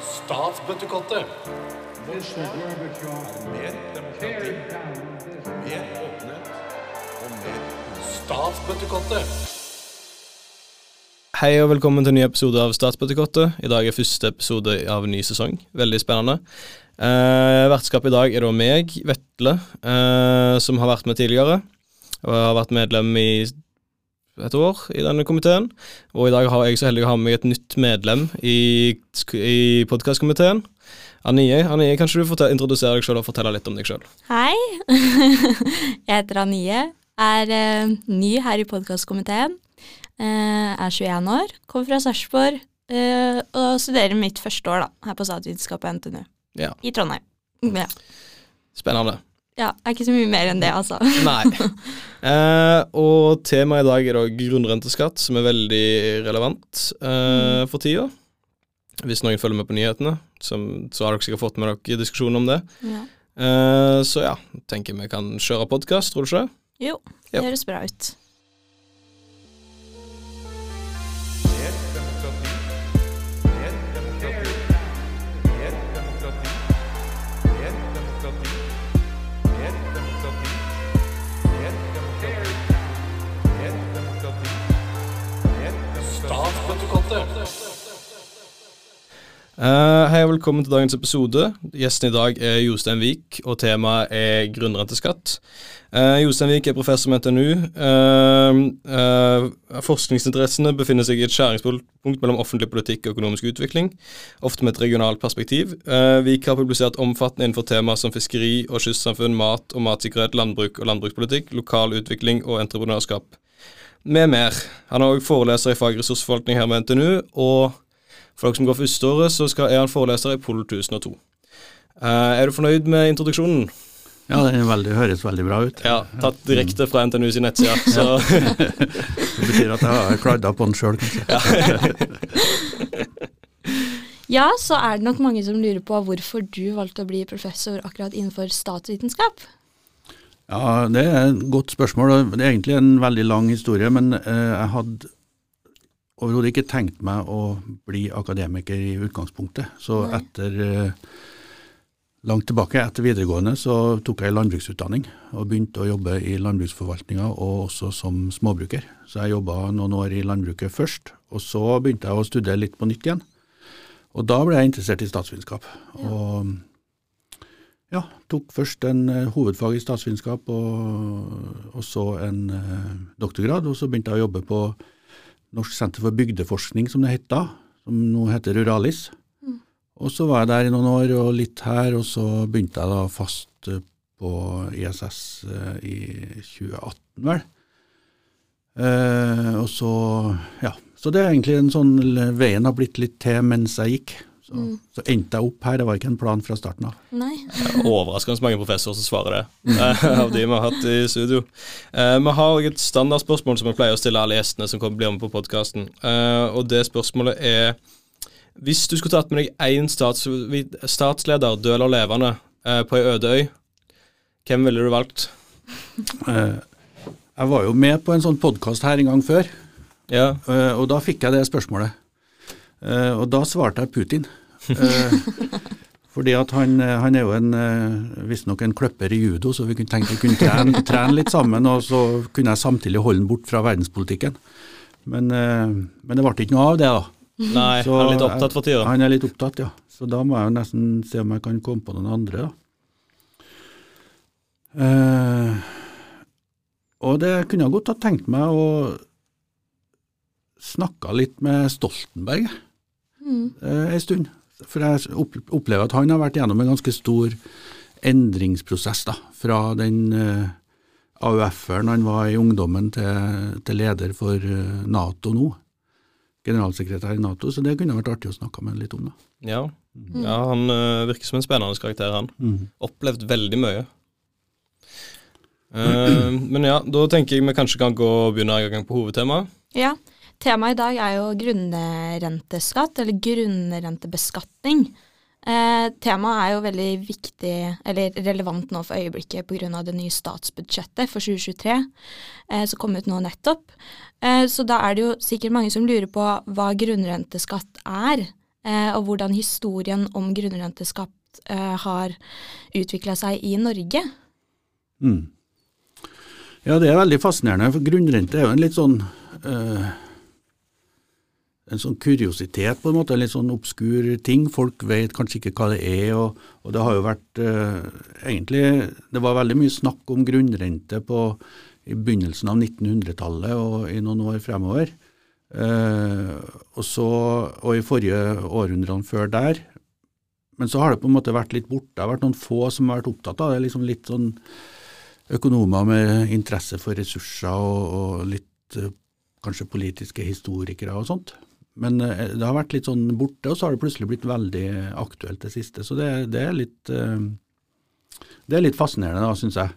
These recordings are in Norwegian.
Statsbøttekottet. Mr. Gorbachev, Mer demokrati, mer åpenhet og mer Statsbøttekottet. Hei og velkommen til en ny episode av Statsbøttekottet. I dag er første episode av en ny sesong. Veldig spennende. Eh, vertskapet i dag er da meg, Vetle, eh, som har vært med tidligere. Og har vært medlem i et år i denne komiteen. Og i dag har jeg så heldig å ha med meg et nytt medlem i, i podkastkomiteen. Anie, Anie, kanskje du fortell, introdusere deg selv og fortelle litt om deg sjøl? Hei, jeg heter Anie, er uh, ny her i podkastkomiteen. Uh, er 21 år, kommer fra Sarpsborg Uh, og studerer mitt første år da, her på statsvitenskap på NTNU Ja. i Trondheim. Ja. Spennende. Ja, det er ikke så mye mer enn det, altså. Nei. Eh, og temaet i dag er da grunnrenteskatt, som er veldig relevant eh, for tida. Hvis noen følger med på nyhetene, som, så har dere sikkert fått med dere diskusjonen om det. Ja. Eh, så ja, tenker vi kan kjøre podkast, tror du ikke det? Jo, det høres bra ut. Eh, hei og velkommen til dagens episode. Gjesten i dag er Jostein Vik, og temaet er grunnrenteskatt. Uh, Jostein Vik er professor med NTNU. Uh, eh, forskningsinteressene befinner seg i et skjæringspunkt mellom offentlig politikk og økonomisk utvikling, ofte med et regionalt perspektiv. Vik har publisert omfattende innenfor temaer som fiskeri og kystsamfunn, mat og matsikkerhet, landbruk og landbrukspolitikk, lokal utvikling og entreprenørskap, med mer. Han er òg foreleser i fag ressursforvaltning her med NTNU, og for dere som går førsteåret, så skal, er han foreleser i Pol 1002. Uh, er du fornøyd med introduksjonen? Ja, den er veldig, høres veldig bra ut. Ja, tatt direkte fra NTNU sin nettside. Så Det betyr at jeg har kladda på den sjøl, kanskje. Ja, så er det nok mange som lurer på hvorfor du valgte å bli professor akkurat innenfor statsvitenskap. Ja, det er et godt spørsmål. Det er egentlig en veldig lang historie, men eh, jeg hadde overhodet ikke tenkt meg å bli akademiker i utgangspunktet. Så Nei. etter eh, langt tilbake, etter videregående, så tok jeg landbruksutdanning og begynte å jobbe i landbruksforvaltninga og også som småbruker. Så jeg jobba noen år i landbruket først, og så begynte jeg å studere litt på nytt igjen. Og da ble jeg interessert i statsvitenskap. Og ja, tok først en eh, hovedfag i statsvitenskap og, og så en eh, doktorgrad, og så begynte jeg å jobbe på Norsk senter for bygdeforskning, som det het da, som nå heter Ruralis. Og så var jeg der i noen år og litt her, og så begynte jeg da fast eh, på ISS eh, i 2018, vel. Eh, og så, ja, så det er egentlig en sånn, veien har blitt litt til mens jeg gikk. Så, så endte jeg opp her, det var ikke en plan fra starten av. Nei. overraskende mange professorer som svarer det, eh, av de vi har hatt i studio. Eh, vi har også et standardspørsmål som vi pleier å stille alle gjestene som kommer blir med på podkasten. og det spørsmålet er Hvis du skulle tatt med deg én stats, statsleder, død eller levende, eh, på ei øde øy, hvem ville du valgt? Eh, jeg var jo med på en sånn podkast her en gang før, Ja, Eh, og da fikk jeg det spørsmålet. Eh, og da svarte jeg Putin. Uh, fordi at han, eh, han er jo en, uh, visstnok en kløpper i judo, så vi kunne tenkt vi kunne trene, trene litt sammen, og så kunne jeg samtidig holde han bort fra verdenspolitikken. Men, men det ble ikke noe av det, da. Nei, Så han er litt opptatt for tida. Han er litt opptatt, ja. Så da må jeg jo nesten se om jeg kan komme på noen andre, da. Eh, og det kunne jeg godt ha tenkt meg å snakke litt med Stoltenberg Mm. eh, en stund. For jeg opplever at han har vært gjennom en ganske stor endringsprosess da, fra den eh, AUF-eren han var i ungdommen til, til leder for eh, Nato nå. Generalsekretær i Nato, så det kunne vært artig å snakke med han litt om. da. Ja, ja han eh, virker som en spennende karakter, han. Mm. Opplevd veldig mye. Uh, men ja, da tenker jeg vi kanskje kan gå og begynne en gang på hovedtemaet. Ja, temaet i dag er jo grunnrenteskatt, eller grunnrentebeskatning. Eh, temaet er jo veldig viktig, eller relevant nå for øyeblikket pga. det nye statsbudsjettet for 2023 eh, som kom ut nå nettopp. Eh, så da er det jo sikkert mange som lurer på hva grunnrenteskatt er, eh, og hvordan historien om grunnrenteskatt eh, har utvikla seg i Norge. Mm. Ja, det er veldig fascinerende, for grunnrente er jo en litt sånn eh, en sånn kuriositet, på en måte, en litt sånn obskur ting. Folk vet kanskje ikke hva det er. Og, og det har jo vært eh, egentlig Det var veldig mye snakk om grunnrente på, i begynnelsen av 1900-tallet og i noen år fremover. Eh, og, så, og i forrige århundrene før der. Men så har det på en måte vært litt borte. Det har vært noen få som har vært opptatt av det. liksom Litt sånn økonomer med interesse for ressurser og, og litt eh, kanskje politiske historikere og sånt. Men eh, det har vært litt sånn borte, og så har det plutselig blitt veldig aktuelt det siste. Så det, det er litt eh, det er litt fascinerende, da, syns jeg.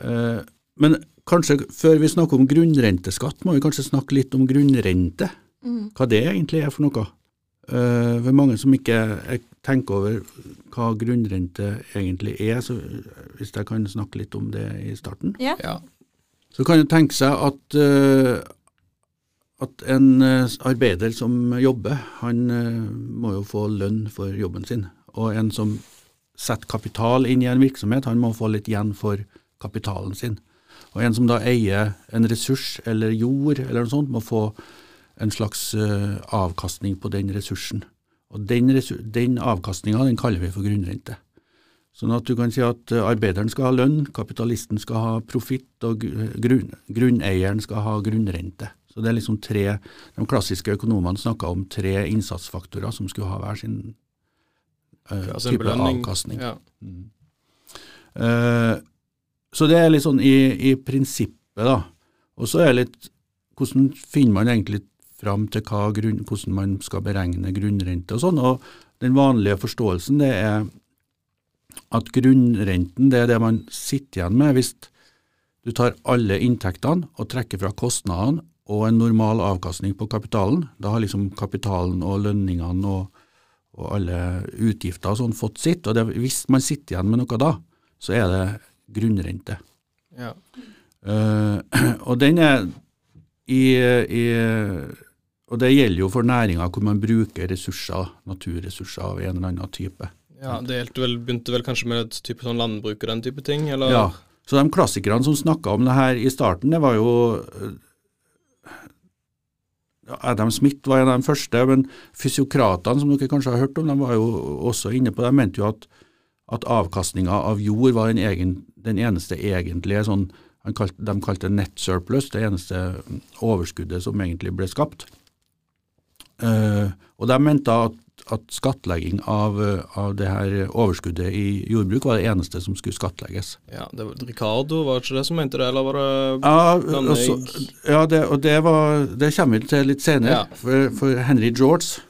Eh, Men kanskje før vi snakker om grunnrenteskatt, må vi kanskje snakke litt om grunnrente. Hva det egentlig er for noe. Uh, For mange som ikke tenker over hva grunnrente egentlig er, så hvis jeg kan snakke litt om det i starten. Yeah. Ja. Så kan du tenke seg at, eh, at en eh, arbeider som jobber, han eh, må jo få lønn for jobben sin. Og en som setter kapital inn i en virksomhet, han må få litt igjen for kapitalen sin. Og en som da eier en ressurs eller jord eller noe sånt, må få en slags eh, avkastning på den ressursen. Og den, den avkastninga den kaller vi for grunnrente. Sånn at du kan si at arbeideren skal ha lønn, kapitalisten skal ha profitt, og grunn, grunneieren skal ha grunnrente. Så det er liksom tre, De klassiske økonomene snakka om tre innsatsfaktorer som skulle ha hver sin uh, Altså type avkastning. Ja. Eh, så det er litt sånn i, i prinsippet, da. Og så er det litt hvordan finner man egentlig fram til grunn, hvordan man skal beregne grunnrente og sånn. Og den vanlige forståelsen det er at grunnrenten det er det man sitter igjen med hvis du tar alle inntektene og trekker fra kostnadene og en normal avkastning på kapitalen. Da har liksom kapitalen og lønningene og, og alle utgifter og sånn fått sitt. Og det, hvis man sitter igjen med noe da, så er det grunnrente. Ja. Uh, og den er i, i Og det gjelder jo for næringer hvor man bruker ressurser, naturressurser av en eller annen type. ja, det vel, begynte vel kanskje med et type sånn landbruk og den type ting, eller? Ja, Så de klassikerne som snakka om det her i starten, det var jo Adam Smith var en av de første, men fysiokratene, som dere kanskje har hørt om, de var jo også inne på det. De mente jo at, at avkastninga av jord var den, egen, den eneste egentlige sånn kalt, De kalte det net surplus, det eneste overskuddet som egentlig ble skapt. Eh, og de mente at, at skattlegging av, eh, av det her overskuddet i jordbruk var det eneste som skulle skattlegges. Ja, det var Ricardo, var det ikke det som mente det, eller var det Ja, også, ja det, og det, var, det kommer vi til litt senere. Ja. For, for Henry George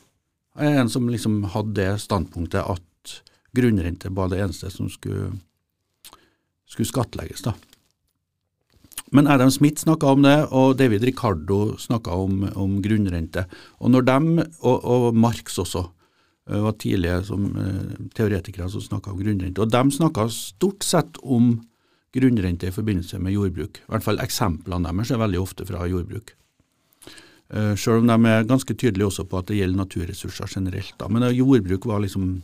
er en som liksom hadde det standpunktet at grunnrente var det eneste som skulle, skulle skattlegges. da. Men Adam Smith snakka om det, og David Ricardo snakka om, om grunnrente. Og når dem, og, og Marx også, eh, var tidlige som eh, teoretikere som snakka om grunnrente. Og de snakka stort sett om grunnrente i forbindelse med jordbruk. I hvert fall eksemplene deres er veldig ofte fra jordbruk. Sjøl Selv om de er ganske tydelige også på at det gjelder naturressurser generelt. Da. Men eh, jordbruk var liksom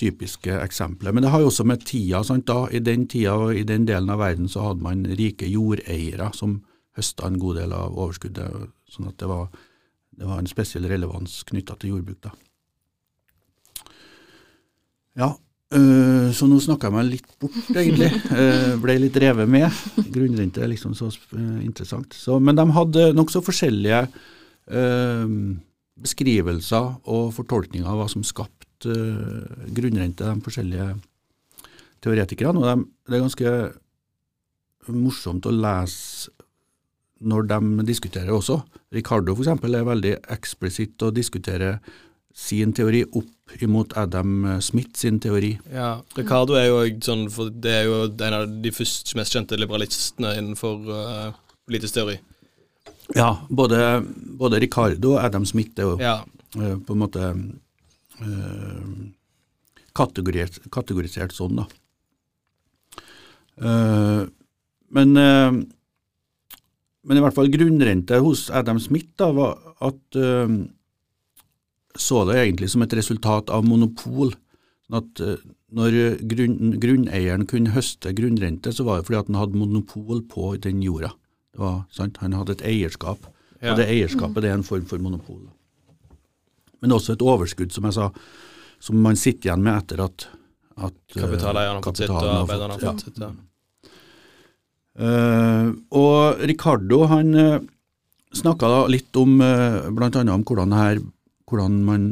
typiske eksempler. Men det har jo også med tida. Sant? Da, I den tida og i den delen av verden så hadde man rike jordeiere som høsta en god del av overskuddet. Sånn at det var, det var en spesiell relevans knytta til jordbruk. da. Ja, øh, så nå snakka jeg meg litt bort, egentlig. Uh, ble litt revet med. Grunnrente er liksom så øh, interessant. Så, men de hadde nokså forskjellige øh, beskrivelser og fortolkninger av hva som skapte øh, grunnrente, de forskjellige teoretikerne. Og de, det er ganske morsomt å lese når de diskuterer også. Ricardo eksempel er veldig eksplisitt og diskuterer sin teori opp imot Adam Smith sin teori. Ja, Ricardo er jo sånn, det er jo en av de første mest kjente liberalistene innenfor uh, politisk teori. Ja, både, både Ricardo og Adam Smith er jo Ja, uh, på en måte eh, kategorisert, kategorisert sånn, da. Eh, men, eh, men i hvert fall grunnrente hos Adam Smith da, var at eh, så det egentlig som et resultat av monopol. At eh, når grunn, grunneieren kunne høste grunnrente, så var det fordi at han hadde monopol på den jorda. Det var, sant? Han hadde et eierskap, Ja. og det eierskapet det er en form for monopol. Men også et overskudd, som jeg sa, som man sitter igjen med etter at, at eh, Kapitaleierne har fått sitt, og arbeiderne har fått- sitt. Ja. Uh, og Ricardo han uh, snakka da litt om uh, bl.a. om hvordan, her, hvordan man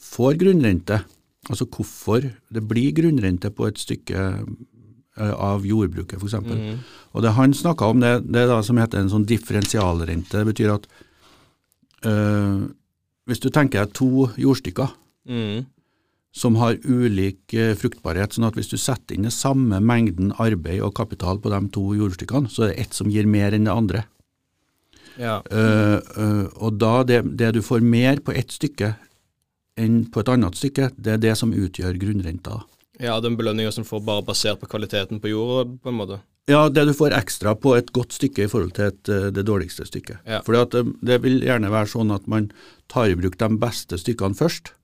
får grunnrente. Altså hvorfor det blir grunnrente på et stykke uh, av jordbruket, f.eks. Mm. Og det han snakka om, det, det da som heter en sånn differensialrente. Det betyr at eh, hvis du tenker deg to jordstykker mm. som har ulik eh, fruktbarhet, sånn at hvis du setter inn den samme mengden arbeid og kapital på de to jordstykkene, så er det ett som gir mer enn det andre. ja. Uh, uh, og da det, det du får mer på ett stykke enn på et annet stykke, det er det som utgjør grunnrenta. ja, den belønninga som får bare basert på kvaliteten på jorda, på en måte. Ja, det du får ekstra på et godt stykke i forhold til et, eh, det dårligste stykket. Ja. Fordi at det, vil gjerne være sånn at man tar i bruk de beste stykkene først,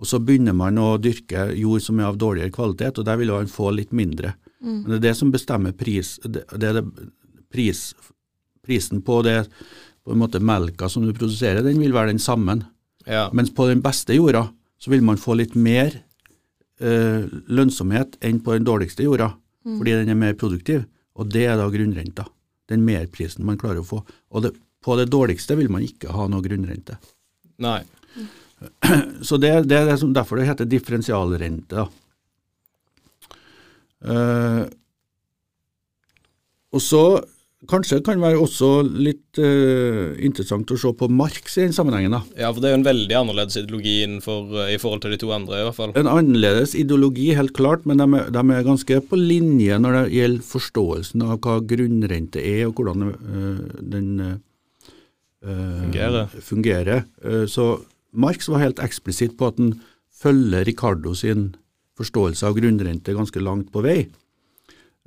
og så begynner man å dyrke jord som er av dårligere kvalitet, og der vil man få litt mindre. Men det er det som bestemmer pris, det, det det pris, prisen på det, på en måte melka som du produserer, den vil være den samme. Ja. Mens på den beste jorda så vil man få litt mer eh, lønnsomhet enn på den dårligste jorda, fordi den er mer produktiv. Og det er da grunnrenta. Den merprisen man klarer å få. Og det, på det dårligste vil man ikke ha noe grunnrente. Nei. Så det, det er det som, derfor det heter differensialrente. Eh, og så kanskje det kan være også litt uh, interessant å se på Marx i den sammenhengen. da. Ja, for det er jo en veldig annerledes ideologi eh, i forhold til de to andre, i hvert fall. En annerledes ideologi, helt klart, men de er, de er ganske på linje når det gjelder forståelsen av hva grunnrente er, og hvordan uh, den Fungerer. fungerer. Så Marx var helt eksplisitt på at han følger Ricardo sin forståelse av grunnrente ganske langt på vei.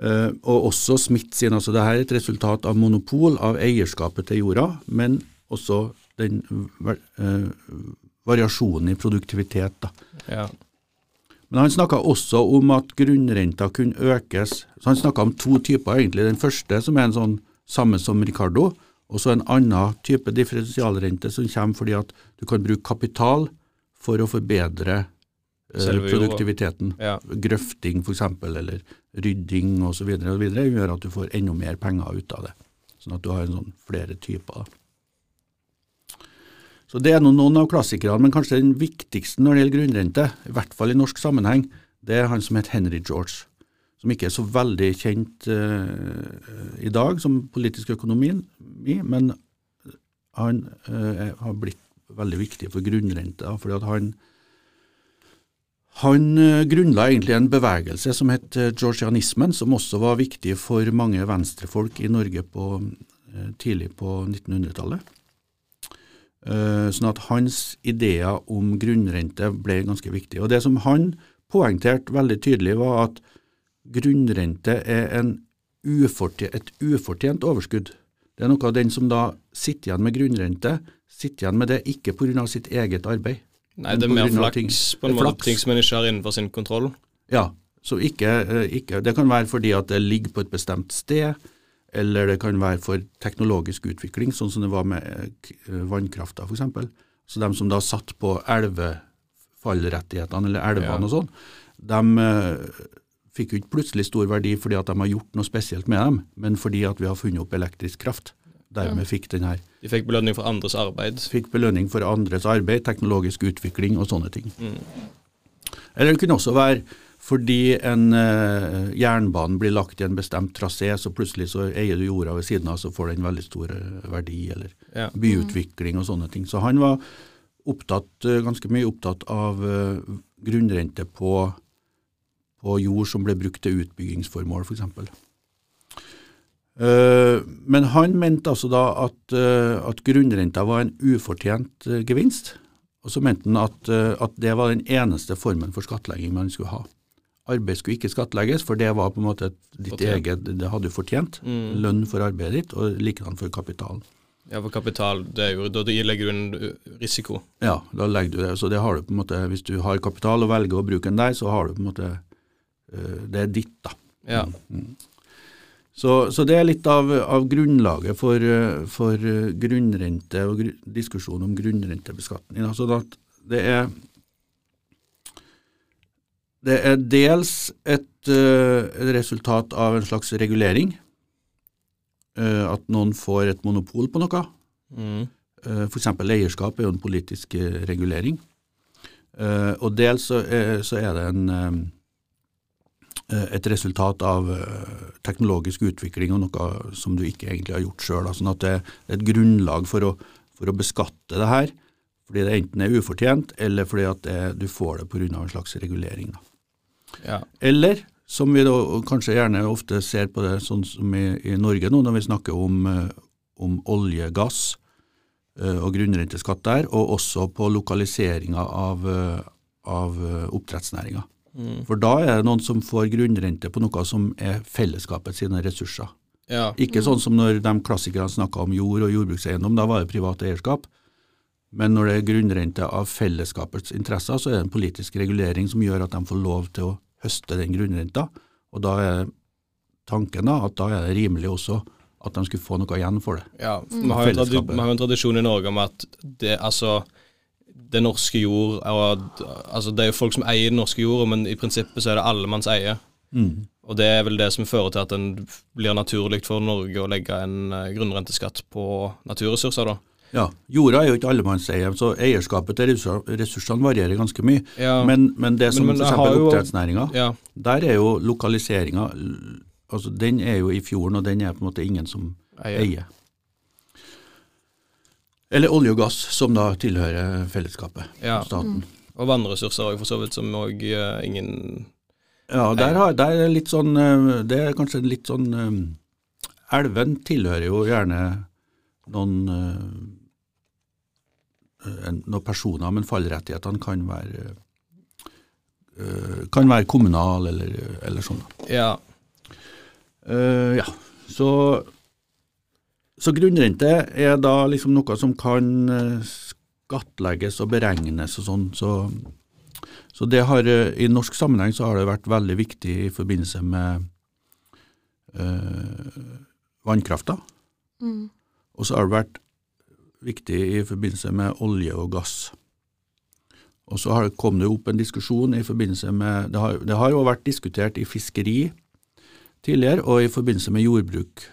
Eh, og også Smith sin. altså her er et resultat av monopol av eierskapet til jorda, men også den eh, variasjonen i produktivitet. da. Ja. Men han snakka også om at grunnrenta kunne økes. Så Han snakka om to typer, egentlig. Den første som er en sånn samme som Ricardo, og så en annen type differensialrente som kommer fordi at du kan bruke kapital for å forbedre Selve produktiviteten. Ja. Grøfting f.eks., eller rydding osv. gjør at du får enda mer penger ut av det. Sånn at du har en sånn flere typer. da. Så Det er noen av klassikerne, men kanskje den viktigste når det gjelder grunnrente, i hvert fall i norsk sammenheng, det er han som het Henry George, som ikke er så veldig kjent uh, i dag som politisk økonomi, men han uh, har blitt veldig viktig for grunnrente, fordi at han han eh, grunnla egentlig en bevegelse som het eh, georgianismen, som også var viktig for mange venstrefolk i Norge på, eh, tidlig på 1900-tallet. Eh, Sånn at hans ideer om grunnrente ble ganske viktig. Og Det som han poengterte veldig tydelig, var at grunnrente er en ufortjent, et ufortjent overskudd. Det er noe av den som da sitter igjen med grunnrente, sitter igjen med det ikke pga. sitt eget arbeid. Nei, det er mer flaks, på en måte. Ting som en ikke har innenfor sin kontroll. Ja, så ikke, eh, ikke, det kan være fordi at det ligger på et bestemt sted, eller det kan være for teknologisk utvikling, sånn som det var med eh, eh, vannkrafta f.eks. Så de som da satt på elvefallrettighetene, eller elvene Ja. og sånn, de fikk jo ikke plutselig stor verdi fordi at de har gjort noe spesielt med dem, men fordi at vi har funnet opp elektrisk kraft. Dermed fikk den her De fikk belønning for andres arbeid. fikk belønning for andres arbeid, teknologisk utvikling og sånne ting. Mm. Eller det kunne også være fordi en eh, jernbane blir lagt i en bestemt trasé, så plutselig så eier du jorda ved siden av, så får den veldig stor eh, verdi, eller Ja. byutvikling og sånne ting. Så han var opptatt, eh, ganske mye opptatt av eh, grunnrente på, på jord som ble brukt til utbyggingsformål, f.eks. Uh, men han mente altså da at, eh, at grunnrenta var en ufortjent eh, gevinst, Og så mente han at, eh, at det var den eneste formen for skattlegging man skulle ha. Arbeid skulle ikke skattlegges, for det var på en måte ditt Fortjent. eget Det hadde du fortjent. Mm. Lønn for arbeidet ditt, og likedan for kapitalen. Ja, for kapital, det er jo, da legger du en risiko. Ja, da legger du det. Så det har du på en måte, hvis du har kapital og velger å bruke den der, så har du på en måte Det er ditt, da. Ja. Så, så det er litt av, av grunnlaget for, eh, for eh, grunnrente og gru, diskusjonen om grunnrentebeskatning. Altså at det er det er dels et, eh, et resultat av en slags regulering. at noen får et monopol på noe. Mm. F.eks. eierskap er jo en politisk regulering. Og dels så er, så er det en, et resultat av eh, teknologisk utvikling og noe som du ikke egentlig har gjort sjøl. Sånn at det er et grunnlag for å, for å beskatte det her, fordi det enten er ufortjent, eller fordi at det, du får det pga. en slags regulering. Ja. Eller, som vi da kanskje gjerne ofte ser på det sånn som i, i Norge nå, når vi snakker om, eh, om olje, gass eh, og grunnrenteskatt der, og også på lokaliseringa av, eh, av oppdrettsnæringa. Mm. For da er det noen som får grunnrente på noe som er fellesskapet sine ressurser. ja. Ikke sånn som når de klassikerne snakka om jord og jordbrukseiendom, da var det privat eierskap. Men når det er grunnrente av fellesskapets interesser, så er det en politisk regulering som gjør at de får lov til å høste den grunnrenta. Og da er tanken da at da er det rimelig også at de skulle få noe igjen for det. Ja, vi, har jo en vi har jo en tradisjon i Norge om at det, altså, det norske jord og, altså, Det er jo folk som eier den norske jorda, men i prinsippet så er det allemanns eie. Og det er vel det som fører til at det blir naturlig for Norge å legge en eh, grunnrenteskatt på naturressurser, da. Ja, Jorda er jo ikke allemannseie, så eierskapet til ressursene varierer ganske mye. Ja. Men, men det som Men- men f.eks. oppdrettsnæringa, Ja. der er jo lokaliseringa altså Den er jo i fjorden, og den er på en måte ingen som Eier. eier. Eller olje og gass, som da tilhører fellesskapet, Ja. staten. Og vannressurser òg, for så vidt, som òg ingen Ja, der, har, der er litt sånn eh, Det er kanskje litt sånn eh, Elven tilhører jo gjerne noen uh, noen personer, men fallrettighetene kan være uh, kan være kommunal eller, eller sånn. Ja. Uh, ja, så, så grunnrente er da liksom noe som kan eh, skattlegges og beregnes og sånn. Så, så det har, eh, i norsk sammenheng så har det vært veldig viktig i forbindelse med øh, vannkrafta. Mm. Og så har det vært viktig i forbindelse med olje og gass. Og så har det kom det opp en diskusjon i forbindelse med Det har, det har jo vært diskutert i fiskeri tidligere, og i forbindelse med jordbruk.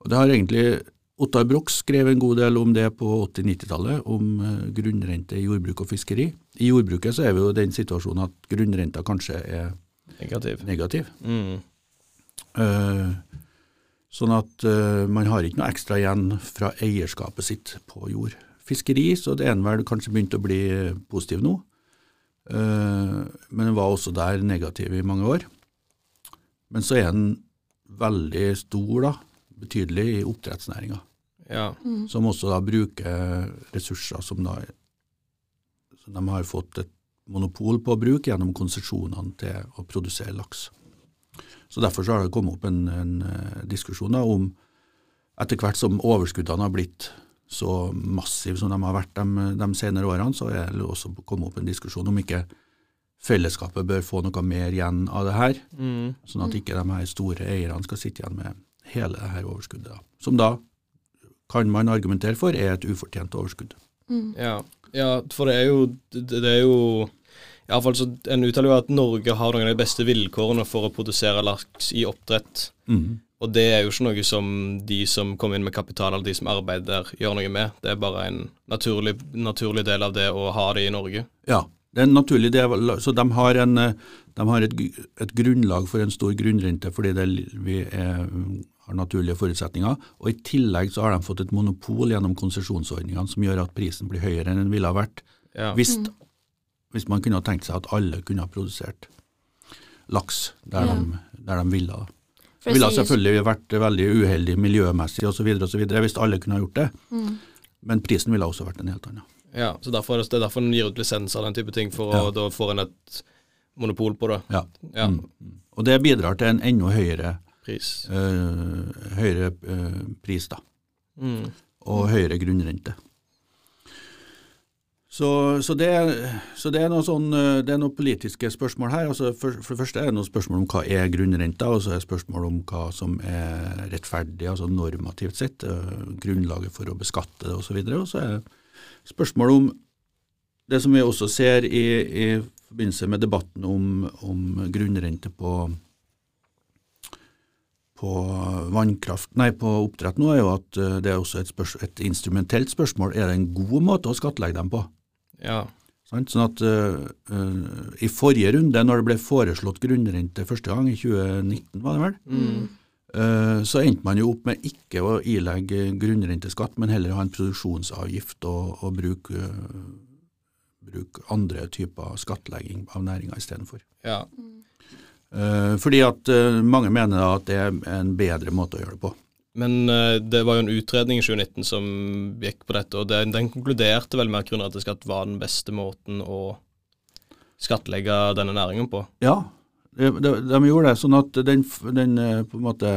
Og det har egentlig Ottar Broch skrev en god del om det på 80-90-tallet, om eh, grunnrente i jordbruk og fiskeri. I jordbruket så er vi jo i den situasjonen at grunnrenta kanskje er Negativ. negativ. Mm. Uh, sånn at uh, man har ikke noe ekstra igjen fra eierskapet sitt på jord. Fiskeri, så det er vel kanskje begynt å bli positiv nå, uh, men den var også der negativ i mange år. Men så er den veldig stor, da, betydelig i oppdrettsnæringa, Ja. som også da bruker ressurser som da som de har fått et monopol på å bruke gjennom konsesjonene til å produsere laks. Så Derfor så har det kommet opp en, en eh, diskusjon da, om etter hvert som overskuddene har blitt så massive som de har vært de, de senere årene, så er det også kommet opp en diskusjon om ikke fellesskapet bør få noe mer igjen av det her, Mm. sånn at ikke de her store eierne skal sitte igjen med hele dette overskuddet. Da. Som da kan man argumentere for er et ufortjent overskudd. Ja. ja, for det er jo Det, det er jo i alle fall så En uttaler jo at Norge har noen av de beste vilkårene for å produsere laks i oppdrett. Mm. Og det er jo ikke noe som de som kommer inn med kapital, eller de som arbeider, gjør noe med. Det er bare en naturlig, naturlig del av det å ha det i Norge. Ja, det er en naturlig del, så de har, en, eh, de har et, et grunnlag for en stor grunnrente fordi det, vi er, har naturlige forutsetninger. Og i tillegg så har de fått et monopol gjennom konsesjonsordningene som gjør at prisen blir høyere enn den ville ha vært Ja. hvis, hvis man kunne ha tenkt seg at alle kunne ha produsert laks der, Ja. de, der de ville. Det ville selvfølgelig vært veldig uheldig miljømessig osv. hvis alle kunne ha gjort det, Mm. men prisen ville også vært en helt annen. Ja, så derfor er det, er derfor en gir ut lisenser og den type ting, for å, Ja. da får en et monopol på det. Ja. Ja, Mm. Og det bidrar til en enda høyere, pris. eh, høyere eh, pris, da. Mm. Og høyere grunnrente. Så, så, det, så det er noen sånn, noe politiske spørsmål her. Altså for, for det første er det noen spørsmål om hva er grunnrenta, og så er det spørsmål om hva som er rettferdig, altså normativt sett, eh, grunnlaget for å beskatte det osv. Og så er det spørsmål om det som vi også ser i, i forbindelse med debatten om, om grunnrente på på vannkraft, nei, på oppdrett nå, er jo at eh, det er også et, spørs, et instrumentelt spørsmål. Er det en god måte å skattlegge dem på? Ja. Sånn at uh, eh, I forrige runde, når det ble foreslått grunnrente første gang, i 2019 var det vel, Mm. uh, så endte man jo opp med ikke å ilegge grunnrenteskatt, men heller ha en produksjonsavgift og, og bruke, bruke andre typer skattlegging av næringa istedenfor. ja. Uh, fordi at eh, mange mener at det er en bedre måte å gjøre det på. Men eh, det var jo en utredning i 2019 som gikk på dette, og den, den konkluderte vel med at grunnrenteskatt var den beste måten å skattlegge denne næringen på. Ja, de, de, de gjorde det. Sånn at den, den eh, på en måte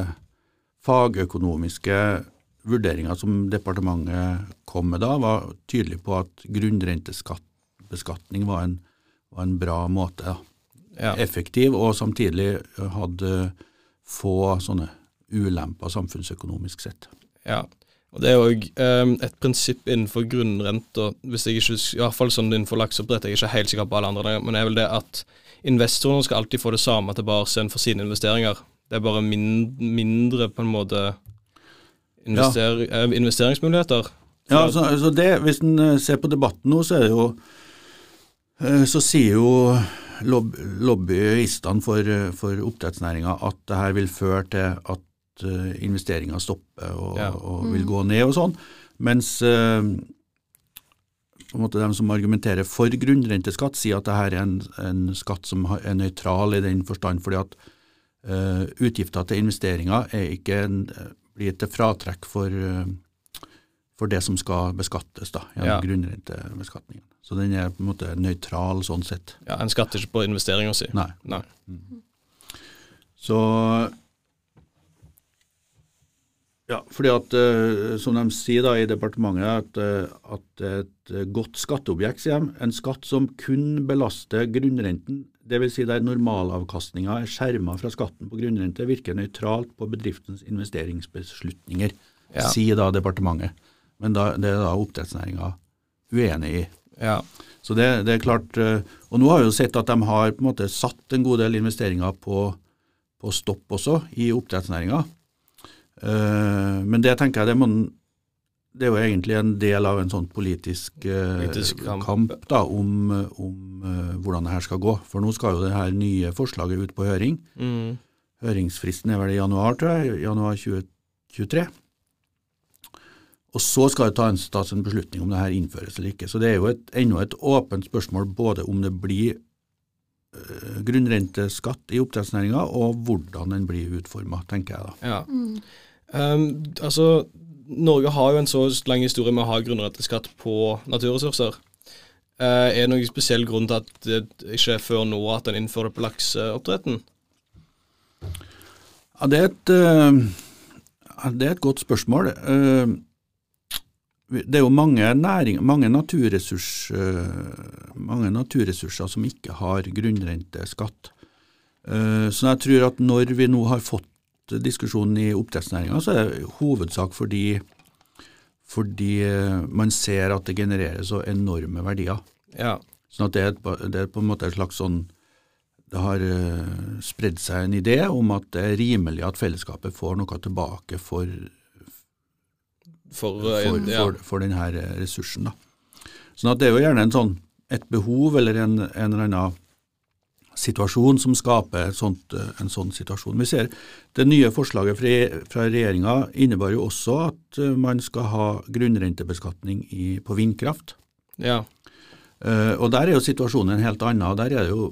fagøkonomiske vurderinga som departementet kom med da, var tydelig på at grunnrentebeskatning var var en bra måte. Da. Ja. Effektiv og samtidig hadde få sånne ulemper samfunnsøkonomisk sett. Ja, og det er òg um, et prinsipp innenfor grunnrenta, hvis jeg ikke, i hvert fall sånn innenfor lakseoppdrett, jeg er ikke helt sikker på alle andre, men det er vel det at investorene skal alltid få det samme tilbake igjen for sine investeringer. Det er bare mindre, mindre på en måte invester, eh, investeringsmuligheter. Ja, så, altså det, Hvis en eh, ser på debatten nå, så er det jo eh, Så sier jo lobb, lobbyistene for, eh, for oppdrettsnæringa at det her vil føre til at uh, investeringa stopper og, Ja. og vil gå ned og sånn. Mens eh, på en måte de som argumenterer for grunnrenteskatt, sier at det her er en, en skatt som er nøytral i den forstand fordi at eh, utgifter til investeringer er ikke en, blir til fratrekk for eh, for det som skal beskattes da, gjennom Ja. grunnrentebeskatningen. Så den er på en måte nøytral sånn sett. Ja, En skatter ikke på investeringa si. Nei. Nei. Så ja, fordi at, eh, som de sier da i departementet, at, eh, at et godt skatteobjekt, sier de, en skatt som kun belaster grunnrenten, dvs. Si der normalavkastninga er skjerma fra skatten på grunnrente, virker nøytralt på bedriftens investeringsbeslutninger, Ja. sier da departementet. Men da, det er da oppdrettsnæringa uenig i. Ja. Så det, det er klart, eh, og Nå har vi jo sett at de har på en måte satt en god del investeringer på, på stopp også i oppdrettsnæringa. Eh, Men det tenker jeg det, må, det er jo egentlig en del av en sånn politisk, eh, Politisk kamp. kamp, da, om, om hvordan det her skal gå. For nå skal jo det her nye forslaget ut på høring. Mm. Høringsfristen er vel i januar, tror jeg. Januar 2023. Og så skal det tas tas en beslutning om det her innføres eller ikke. Så det er jo et, ennå et åpent spørsmål både om det blir øh, grunnrenteskatt i oppdrettsnæringa, og hvordan den blir utforma, tenker jeg da. Ja. Um, altså, Norge har jo en så lang historie med å ha grunnrenteskatt på naturressurser. Uh, er det noen spesiell grunn til at det ikke er før nå at en innfører det på lakseoppdretten? Ja, det er et, ja, det er et godt spørsmål. Øh, det er jo mange, næring, mange, naturressurs, øh, mange naturressurser som ikke har grunnrenteskatt. Eh, Så jeg tror at når vi nå har fått diskusjonen i oppdrettsnæringa, så er det hovedsak fordi, fordi eh, man ser at det genererer så enorme verdier. Ja. Sånn at det er, et- det er på en måte et slags sånn Det har eh, spredd seg en idé om at det er rimelig at fellesskapet får noe tilbake for, For, for, eh, ja. for, for denne ressursen. Da. Sånn at det er jo gjerne en sånn, et behov eller en, en eller annen situasjon som skaper sånt, eh, en sånn situasjon. Vi ser Det nye forslaget fra, fra regjeringa innebar jo også at eh, man skal ha grunnrentebeskatning i, på vindkraft. ja. Uh, og der er jo situasjonen en helt annen. og Der er det jo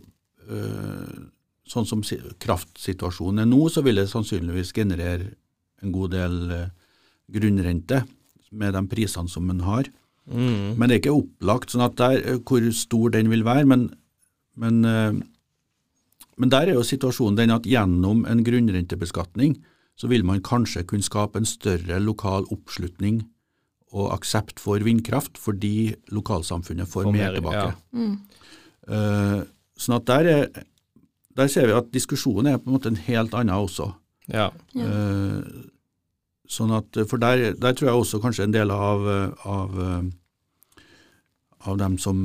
uh, sånn som kraftsituasjonen er nå, så vil det sannsynligvis generere en god del eh, grunnrente med de prisene som en har. Mm. Men det er ikke opplagt sånn at der, eh, hvor stor den vil være. Men, men, eh, men der er jo situasjonen den at gjennom en grunnrentebeskatning så vil man kanskje kunne skape en større lokal oppslutning og aksept for vindkraft, fordi lokalsamfunnet får for mer mer, tilbake. Mm. Uh, sånn at der, er, der ser vi at diskusjonen er på en måte en helt annen også. Ja. Ja. Eh, sånn at, for der, der tror jeg også kanskje en del av, eh, av, eh, av dem som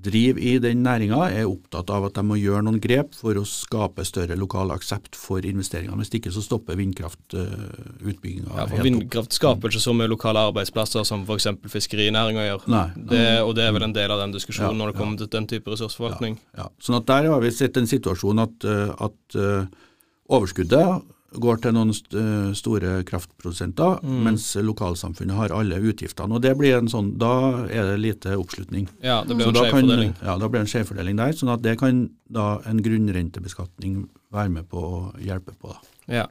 driver i den næringa, er opptatt av at de må gjøre noen grep for å skape større lokal aksept for investeringene. Hvis ikke så stopper vindkraftutbygginga ja, for. Vindkraft skaper ikke så mye lokale arbeidsplasser som f.eks. fiskerinæringa gjør. Nei. Det, og det er vel en del av den diskusjonen Ja, når det kommer til den type ressursforvaltning. Ja. Sånn at Der har vi sett en situasjon at, eh, at eh, overskuddet går til noen st eh, store kraftprodusenter, Mm. mens lokalsamfunnet har alle utgiftene. og det blir en sånn, Da er det lite oppslutning. Ja, det blir Så en da skjev kan- fordeling. Ja, da blir det en skjevfordeling der. sånn at det kan da en grunnrentebeskatning være med på å hjelpe på. da. Ja.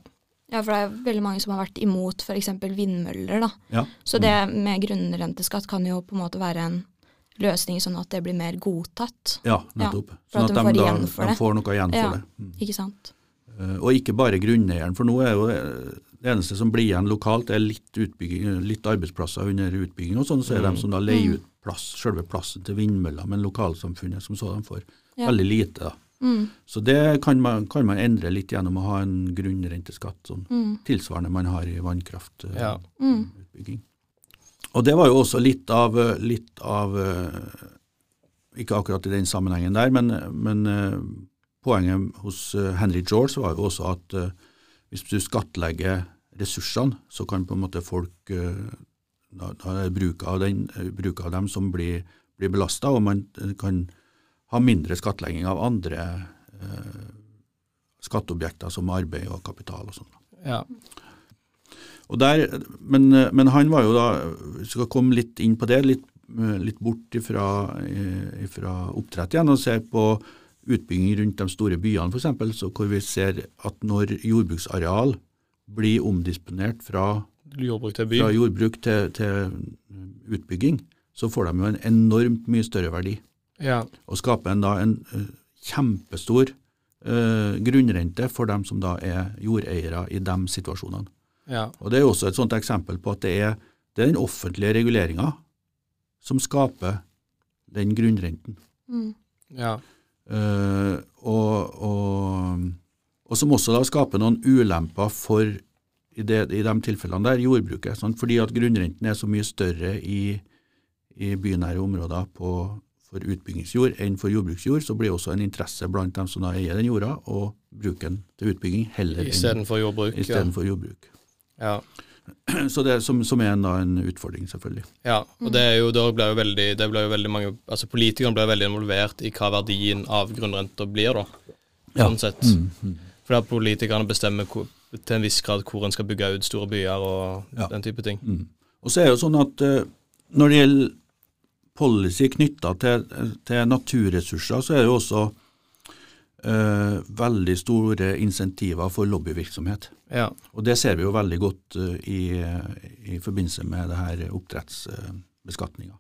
Ja, for det er veldig mange som har vært imot f.eks. vindmøller. da. Ja. Så det med grunnrenteskatt kan jo på en måte være en løsning sånn at det blir mer godtatt. Ja, nettopp. Sånn at at de får da, de det. får noe igjen Ja. for det. Mm. Ikke sant? Eh, Og ikke bare grunneieren, for nå er jo det det eneste som blir igjen lokalt, er litt, utbygging, litt arbeidsplasser under utbygging, og sånn, så er Mm. de som da leier ut plass, selve plassen til vindmøller, men lokalsamfunnet som sådan får Ja. veldig lite. da. Mm. Så det kan man, kan man endre litt gjennom å ha en grunnrenteskatt, sånn Mm. tilsvarende man har i vannkraftutbygging. Ja. Mm. Og det var jo også litt av, eh, litt av eh, Ikke akkurat i den sammenhengen der, men, men eh, poenget hos eh, Henry George var jo også at eh, hvis du skattlegger ressursene, så kan på en måte folk eh, da, da bruk av, den, bruk av dem som blir, blir belasta, og man kan ha mindre skattlegging av andre eh, skatteobjekter som arbeid og kapital og sånn. Ja. Og der, men, men han var jo da, vi skal komme litt inn på det, litt, litt bort ifra, ifra oppdrett igjen, og se på utbygging rundt de store byene f.eks., så hvor vi ser at når jordbruksareal blir omdisponert fra, Jordbruk til by. fra jordbruk til, til utbygging, så får de jo en enormt mye større verdi. Ja. Og skaper en da en eh, kjempestor eh, grunnrente for dem som da er jordeiere i de situasjonene. Ja. Og Det er jo også et sånt eksempel på at det er, det er den offentlige reguleringa som skaper den grunnrenten. Mm. ja. Eh, og, og, og som også da skaper noen ulemper for, i, det, i de tilfellene der, jordbruket. Sant? Fordi at grunnrenten er så mye større i, i bynære områder på, for utbyggingsjord enn for jordbruksjord, så blir også en interesse blant dem som da eier den jorda, å bruke den til utbygging heller enn Istedenfor jordbruk. Ja. For jordbruk. Ja. Så det, som, som er en, en utfordring, selvfølgelig. ja. Og det er jo, da ble jo veldig, det ble jo veldig mange Altså Politikerne ble veldig involvert i hva verdien av grunnrenta blir, da. Ja. Sånn sett. Mm, Fordi at politikerne bestemmer hvor, til en viss grad hvor en skal bygge ut store byer og Ja. den type ting. Mm. Og så er det jo sånn at eh, når det gjelder policy knytta til, til naturressurser, så er det jo også eh, veldig store insentiver for lobbyvirksomhet. Ja. Og det ser vi jo veldig godt uh, i, i forbindelse med det her oppdrettsbeskatninga.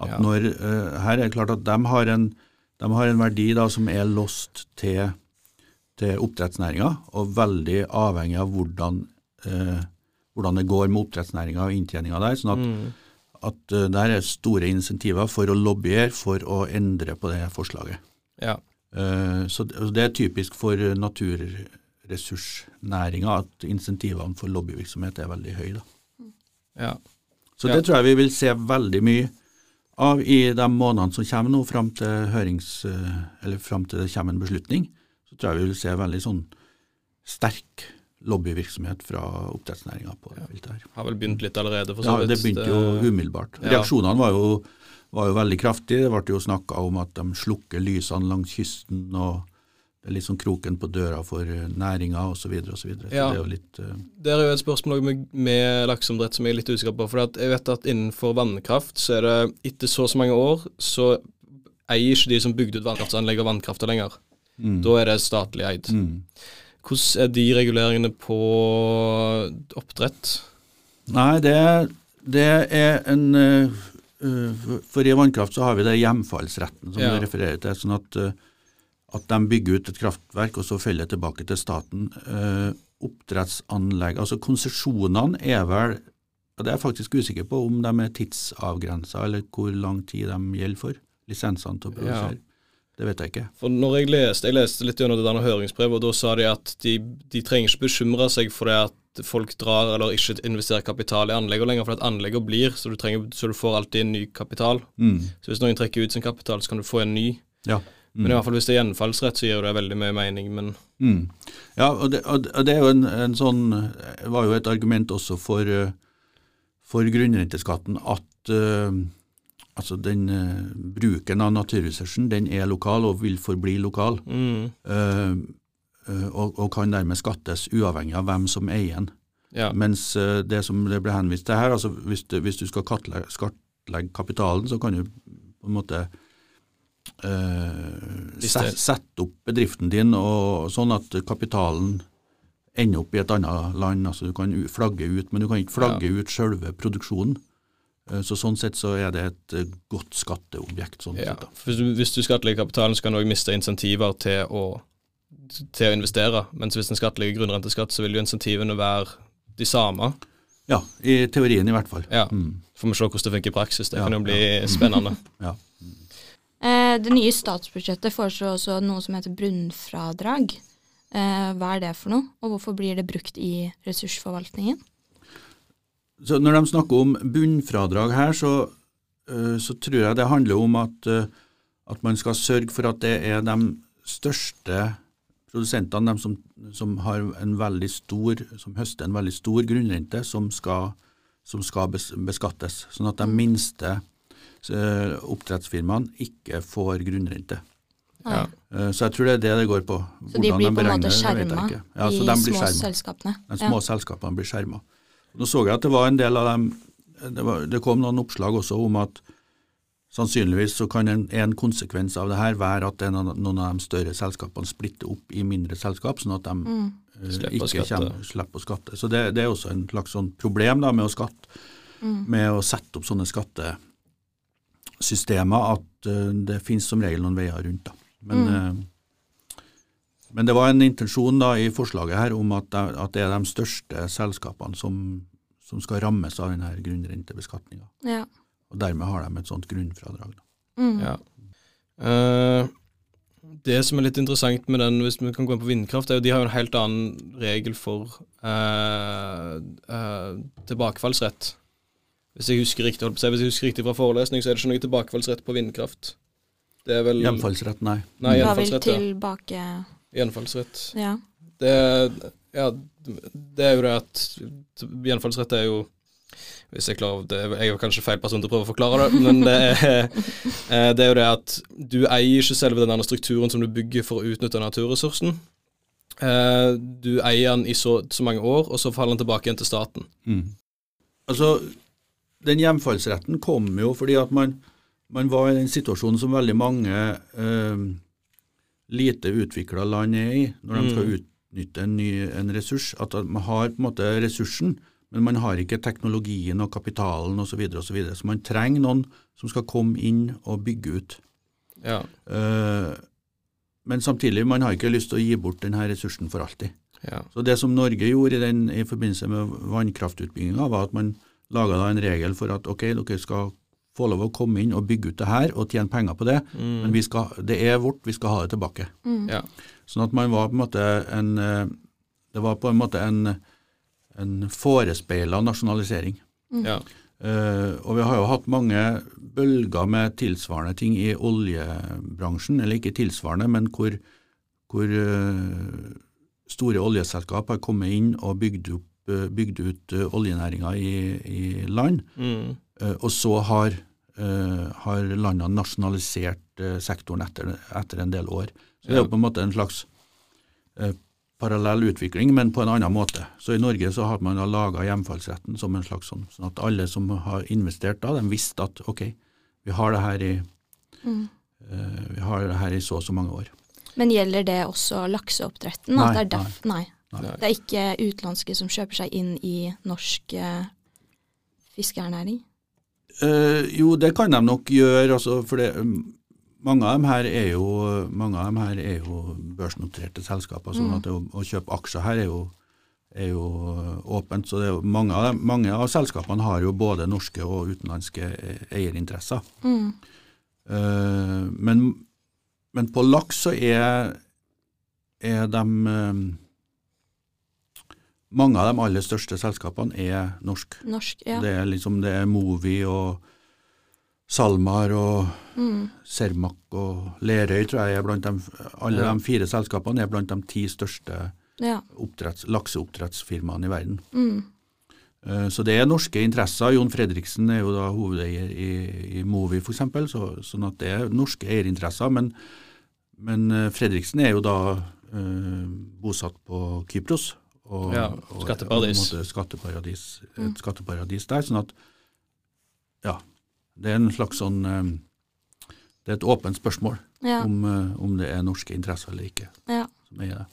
At Ja. når, eh, her er det klart at de har en, de har en verdi da som er lost til, til oppdrettsnæringa, og veldig avhengig av hvordan, uh, hvordan det går med oppdrettsnæringa og inntjeninga der. sånn at, Mm. at uh, der er store insentiver for å lobbyere for å endre på det forslaget. ja. Eh, Så det er typisk for naturressursnæringa at insentivene for lobbyvirksomhet er veldig høye. Ja. Så Ja. det tror jeg vi vil se veldig mye av i de månedene som kommer nå, fram til hørings, eh, eller fram til det kommer en beslutning. Så tror jeg vi vil se veldig sånn sterk lobbyvirksomhet fra oppdrettsnæringa på det feltet her. Har vel begynt litt allerede, for så Ja, det begynte jo umiddelbart. Ja. Reaksjonene var jo, var jo veldig kraftig. Det ble jo snakka om at de slukker lysene langs kysten, og det er litt sånn kroken på døra for næringa osv. Så, videre, og så, Ja. det er jo litt uh... Det er jo et spørsmål med, med lakseoppdrett som jeg er litt usikker på. For jeg vet at innenfor vannkraft så er det etter så og så mange år så eier ikke de som bygde ut vannkraftsanlegg og vannkrafta lenger. mm, Da er det statlig eid. mm. Hvordan er de reguleringene på oppdrett? Nei, det, det er en, eh, eh, for- For i vannkraft så har vi det hjemfallsretten som Ja. du refererer til. sånn at, eh, at de bygger ut et kraftverk, og så faller det tilbake til staten. Eh, Oppdrettsanlegg, altså konsesjonene er vel og Det er jeg faktisk usikker på om de er tidsavgrensa, eller hvor lang tid de gjelder for. Lisensene til å produsere. Det vet jeg ikke. For når jeg leste, jeg leste litt gjennom det der høringsbrevet, og da sa de at de, de trenger ikke bekymre seg for det at folk drar eller ikke investerer kapital i anleggene lenger, for at anleggene blir, så du, trenger, så du får alltid en ny kapital. Mm. Så hvis noen trekker ut sin kapital, så kan du få en ny. Ja. Men i hvert fall hvis det er gjenfallsrett, så gir det veldig mye mening, men Mm. Ja, og det, og det- er jo en, en sånn var jo et argument også for, for grunnrenteskatten at uh, altså den uh, bruken av naturressursen den er lokal og vil forbli lokal, mm, eh, og, og kan dermed skattes uavhengig av hvem som eier den. ja. Mens eh, det som det ble henvist til her, altså hvis du, hvis du skal kartlegge, skattlegge kapitalen, så kan du på en måte eh, set, sette opp bedriften din og sånn at kapitalen ender opp i et annet land. altså Du kan flagge ut, men du kan ikke flagge ut selve produksjonen. Eh, Så Sånn sett så er det et eh, godt skatteobjekt. sånn Ja, hvis du, hvis du skattlegger kapitalen, så kan du òg miste insentiver til å, til å investere. Mens hvis en skattlegger grunnrenteskatt, så vil jo insentivene være de samme. Ja, i teorien i hvert fall. Ja. Mm. Får vi se hvordan det funker i praksis. Det Ja, kan jo bli ja. spennende. Ja. Eh, det nye statsbudsjettet foreslår også noe som heter bunnfradrag. Eh, hva er det for noe, og hvorfor blir det brukt i ressursforvaltningen? Så Når de snakker om bunnfradrag her, så, øh, så tror jeg det handler om at, at man skal sørge for at det er de største produsentene, de som, som, har en veldig stor, som høster en veldig stor grunnrente, som skal, som skal beskattes. Sånn at de minste øh, oppdrettsfirmaene ikke får grunnrente. Nei. Eh, Så jeg tror det er det det går på. Så de blir på en måte skjerma. Ja, de, så de blir små skjermet. selskapene. De små selskapene blir skjerma. Nå så jeg at det var en del av dem det, var, det kom noen oppslag også om at sannsynligvis så kan en, en konsekvens av det her være at en, av- noen av de større selskapene splitter opp i mindre selskap, sånn at de Mm. uh, Slipper ikke skatte. kommer, slipper å skatte. Så det, det er også en slags sånn problem da med å skatte, Mm. med å sette opp sånne skattesystemer at uh, det finnes som regel noen veier rundt. da. Men, Mm. uh, men det var en intensjon da i forslaget her om at, at det er de største selskapene som, som skal rammes av denne grunnrentebeskatninga. Ja. Og dermed har de et sånt grunnfradrag. Da. Mm. Ja. Uh, det som er litt interessant med den, hvis vi kan gå inn på vindkraft, er jo de har jo en helt annen regel for uh, uh, tilbakefallsrett. Hvis jeg husker riktig holdt på å hvis jeg husker riktig fra forelesning, så er det ikke noe tilbakefallsrett på vindkraft. Det er vel Gjenfallsrett, nei. Nei, gjenfallsrett. Ja. tilbake Gjenfallsrett. Ja. Det, ja, det er jo det at gjenfallsrett er jo hvis jeg klarer det, Jeg er kanskje feil person til å prøve å forklare det, men det er, eh, det er jo det at du eier ikke selve den strukturen som du bygger for å utnytte naturressursen. Eh, Du eier den i så, så mange år, og så faller den tilbake igjen til staten. Mm. Altså, den hjemfallsretten kom jo fordi at man, man var i den situasjonen som veldig mange eh, lite utvikla land er i, når de skal utnytte en, ny, en ressurs. At man har på en måte ressursen, men man har ikke teknologien og kapitalen osv. Så, videre, og så, videre. så man trenger noen som skal komme inn og bygge ut. Ja. Uh, men samtidig, man har ikke lyst til å gi bort denne ressursen for alltid. ja. Så Det som Norge gjorde i, den, i forbindelse med vannkraftutbygginga, var at man laga en regel for at ok, dere skal få lov å komme inn og bygge ut det her og tjene penger på det, men vi skal, det er vårt, vi skal ha det tilbake. ja. Sånn at man var på en måte en eh, Det var på en måte en, en forespeila nasjonalisering. ja. Uh, og vi har jo hatt mange bølger med tilsvarende ting i oljebransjen, eller ikke tilsvarende, men hvor, hvor uh, store oljeselskap har kommet inn og bygd, opp, uh, bygd ut uh, oljenæringa i, i land, Mm. eh, og så har, eh, har landene nasjonalisert sektoren etter, etter en del år. Så det er jo på en måte en slags eh, parallell utvikling, men på en annen måte. Så i Norge så har man da laga hjemfallsretten som en slags sånn, sånn at alle som har investert da, de visste at ok, vi har det her i, eh, vi har det her i så og så mange år. Men gjelder det også lakseoppdretten? Nei, at det er derf nei. Nei. Det er ikke utenlandske som kjøper seg inn i norsk uh, fiskeernæring? Uh, jo, det kan de nok gjøre. Altså, for det, mm, mange, av dem her er jo, mange av dem her er jo børsnoterte selskaper. sånn at å, å kjøpe aksjer her er jo, er jo åpent. så det er jo, mange, av dem, mange av selskapene har jo både norske og utenlandske eh, eierinteresser. Mm. Uh, men, men på laks så er, er de eh, Mange av de aller største selskapene er norske. Norsk, ja. Det er liksom det er Movi og SalMar og Mm. Cermaq og Lerøy, tror jeg er blant de Alle Ja. de fire selskapene er blant de ti største ja. lakseoppdrettsfirmaene i verden. Mm. Eh, Så det er norske interesser. Jon Fredriksen er jo da hovedeier i, i Movi f.eks., så, sånn at det er norske eierinteresser. Men, men eh, Fredriksen er jo da eh, bosatt på Kypros. Og, Ja, skatteparadis. Og, og, skatteparadis, et skatteparadis der. Sånn at ja, det er en slags sånn eh, Det er et åpent spørsmål Ja. om, eh, om det er norske interesser eller ikke. ja. som eier det.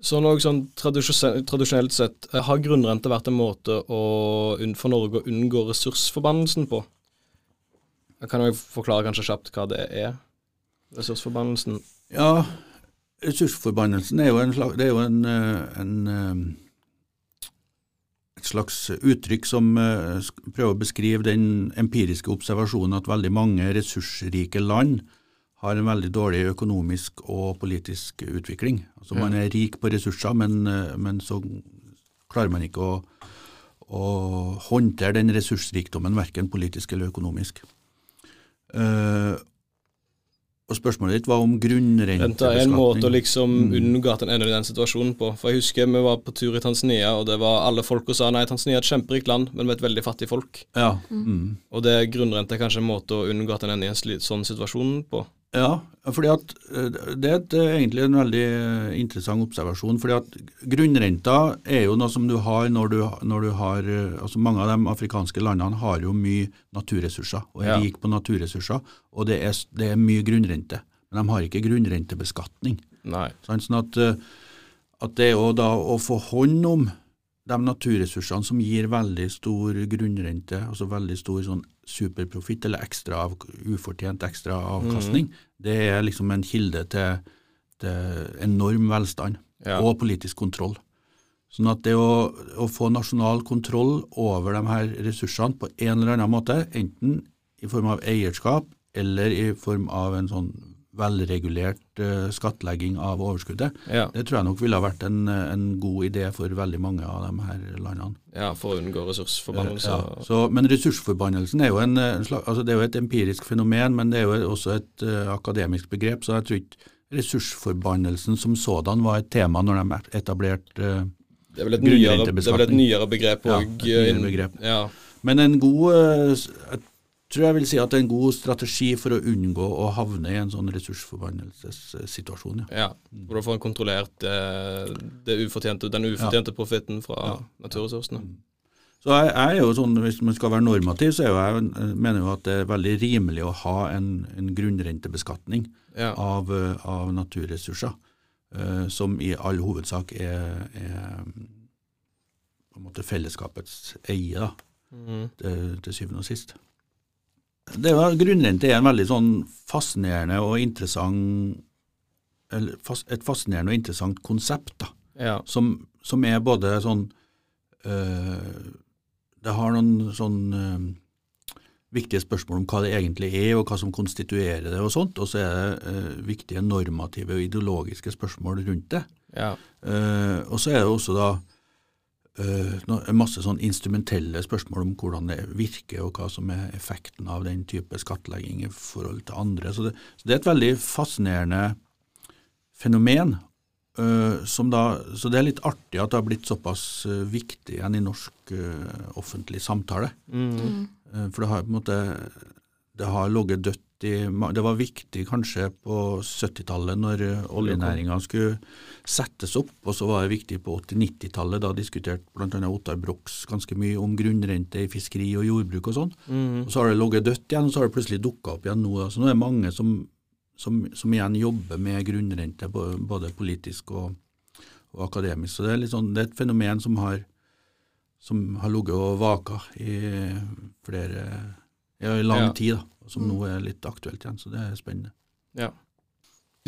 Så noe sånn tradisjonelt sett, eh, har grunnrente vært en måte å, for Norge å unngå ressursforbannelsen på? Jeg kan jo forklare kanskje kjapt hva det er, ressursforbannelsen. Ja, ressursforbannelsen er jo en slags, det er jo en, en et slags uttrykk som eh, prøver å beskrive den empiriske observasjonen at veldig mange ressursrike land har en veldig dårlig økonomisk og politisk utvikling. Altså Man er rik på ressurser, men, eh, men så klarer man ikke å, å håndtere den ressursrikdommen, verken politisk eller økonomisk. Eh, og Spørsmålet ditt var om grunnrentebeskatning. Renta er en måte å liksom Mm. unngå at en ender i den situasjonen på. For jeg husker vi var på tur i Tanzania, og det var alle folk og sa nei, Tanzania er et kjemperikt land, men med et veldig fattig folk. Ja, mm. Og det grunnrente er kanskje en måte å unngå at en ender i en sånn situasjon på. Ja fordi at eh, det er et, eh, egentlig en veldig eh, interessant observasjon. fordi at grunnrenta er jo noe som du har når du, når du har altså Mange av de afrikanske landene har jo mye naturressurser, og er Ja. rik på naturressurser, og det er, det er mye grunnrente. Men de har ikke grunnrentebeskatning. Nei. Sånn at, at det er jo da å få hånd om de naturressursene som gir veldig stor grunnrente, altså veldig stor sånn superprofitt eller ekstra av, ufortjent ekstra avkastning, det er liksom en kilde til, til enorm velstand Ja. og politisk kontroll. Sånn at det å, å få nasjonal kontroll over de her ressursene på en eller annen måte, enten i form av eierskap eller i form av en sånn velregulert uh, skattlegging av overskuddet, Ja. det tror jeg nok ville ha vært en, en god idé for veldig mange av de her landene. ja, for å unngå ressursforbannelse. Ja, så, men ressursforbannelsen er jo, en, en slag, altså det er jo et empirisk fenomen, men det er jo også et uh, akademisk begrep, så jeg tror ikke ressursforbannelsen som sådan var et tema når de etablerte uh, Det er vel et nyere, det er vel et nyere begrep Ja, et nyere begrep. Ja. Men en god tror jeg vil si at det er en god strategi for å unngå å havne i en sånn ressursforbannelsessituasjon. Ja. ja. Hvor du får en kontrollert eh, det ufortjente, den ufortjente profitten fra Ja. naturressursene. Så jeg, jeg er jo sånn, Hvis man skal være normativ, så er jeg, jeg mener jo at det er veldig rimelig å ha en, en grunnrentebeskatning Ja. av, eh, av naturressurser, uh, som i all hovedsak er, er på en måte fellesskapets eie, da, Mhm. til, til syvende og sist. Det var, grunnen er en veldig sånn fascinerende og interessant et fascinerende og interessant konsept, da ja. som, som er både sånn øh, Det har noen sånn øh, viktige spørsmål om hva det egentlig er, og hva som konstituerer det, og sånt, og så er det øh, viktige normative og ideologiske spørsmål rundt det. ja. Uh, og så er det også da eh, masse sånn instrumentelle spørsmål om hvordan det virker, og hva som er effekten av den type skattlegging i forhold til andre. Så det, så det er et veldig fascinerende fenomen. eh, som da, så det er litt artig at det har blitt såpass eh, viktig igjen i norsk offentlig samtale. Mm. Eh, For det har på en måte det har ligget dødt Det var viktig kanskje på 70-tallet når eh, oljenæringa skulle settes opp, og så var det viktig på 80-90-tallet. Da diskuterte bl.a. Ottar Brox ganske mye om grunnrente i fiskeri og jordbruk og sånn. Mhm. Og så har det ligget dødt igjen, og så har det plutselig dukka opp igjen nå. Så nå er det mange som, som, som igjen jobber med grunnrente, både politisk og, og akademisk. Så det er, sånn, det er et fenomen som har, som har ligget og vaka i flere i lang Ja. tid, da, som nå er litt aktuelt igjen. Så det er spennende. Ja.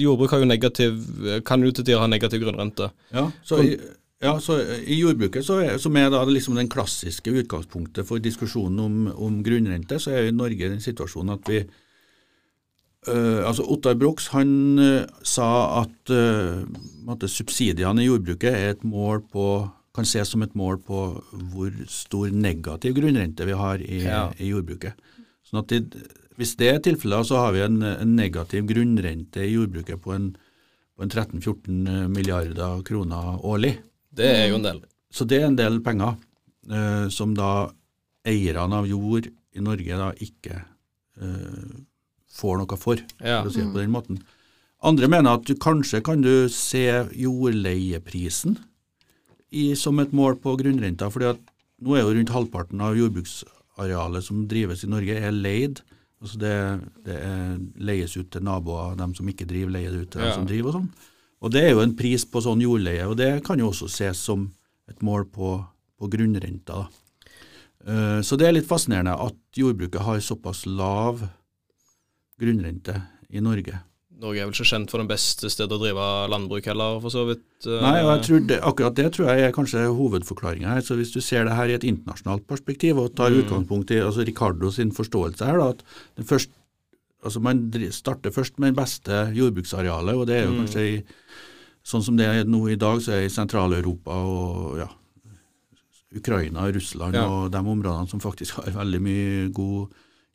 Jordbruk har jo negativ, kan jo til tider ha negativ grunnrente. Ja, så i, ja, så i jordbruket, så er, som er da liksom den klassiske utgangspunktet for diskusjonen om, om grunnrente, så er jo Norge i den situasjonen at vi Uh, altså Ottar Brox han øh, sa at uh, subsidiene i jordbruket er et mål på kan ses som et mål på hvor stor negativ grunnrente vi har i, Ja. i jordbruket. Sånn at det, Hvis det er tilfellet, så har vi en, en negativ grunnrente i jordbruket på en, på en 13-14 milliarder kroner årlig. Det er jo en del. Så det er en del penger eh, som da eierne av jord i Norge da ikke eh, får noe for, Ja. for å si det på den måten. Andre mener at du, kanskje kan du se jordleieprisen i, som et mål på grunnrenta, fordi at nå er jo rundt halvparten av jordbruksarealet som drives i Norge, er leid. Altså det, det er, leies ut til naboer, dem som ikke driver, leier ut til Ja. dem som driver og sånn. Og det er jo en pris på sånn jordleie, og det kan jo også ses som et mål på, på grunnrenta. Eh, Så det er litt fascinerende at jordbruket har såpass lav grunnrente i Norge. Norge er vel ikke kjent for den beste stedet å drive landbruk heller, for så vidt. eh, Nei, og jeg tror det, akkurat det tror jeg er kanskje hovedforklaringa her. Så hvis du ser det her i et internasjonalt perspektiv og tar utgangspunkt i altså Ricardo sin forståelse her, da, at det først, altså man starter først med det beste jordbruksarealet, og det er jo kanskje i Sånn som det er nå i dag, så er det i Sentral-Europa og ja, Ukraina og Russland Ja. og de områdene som faktisk har veldig mye god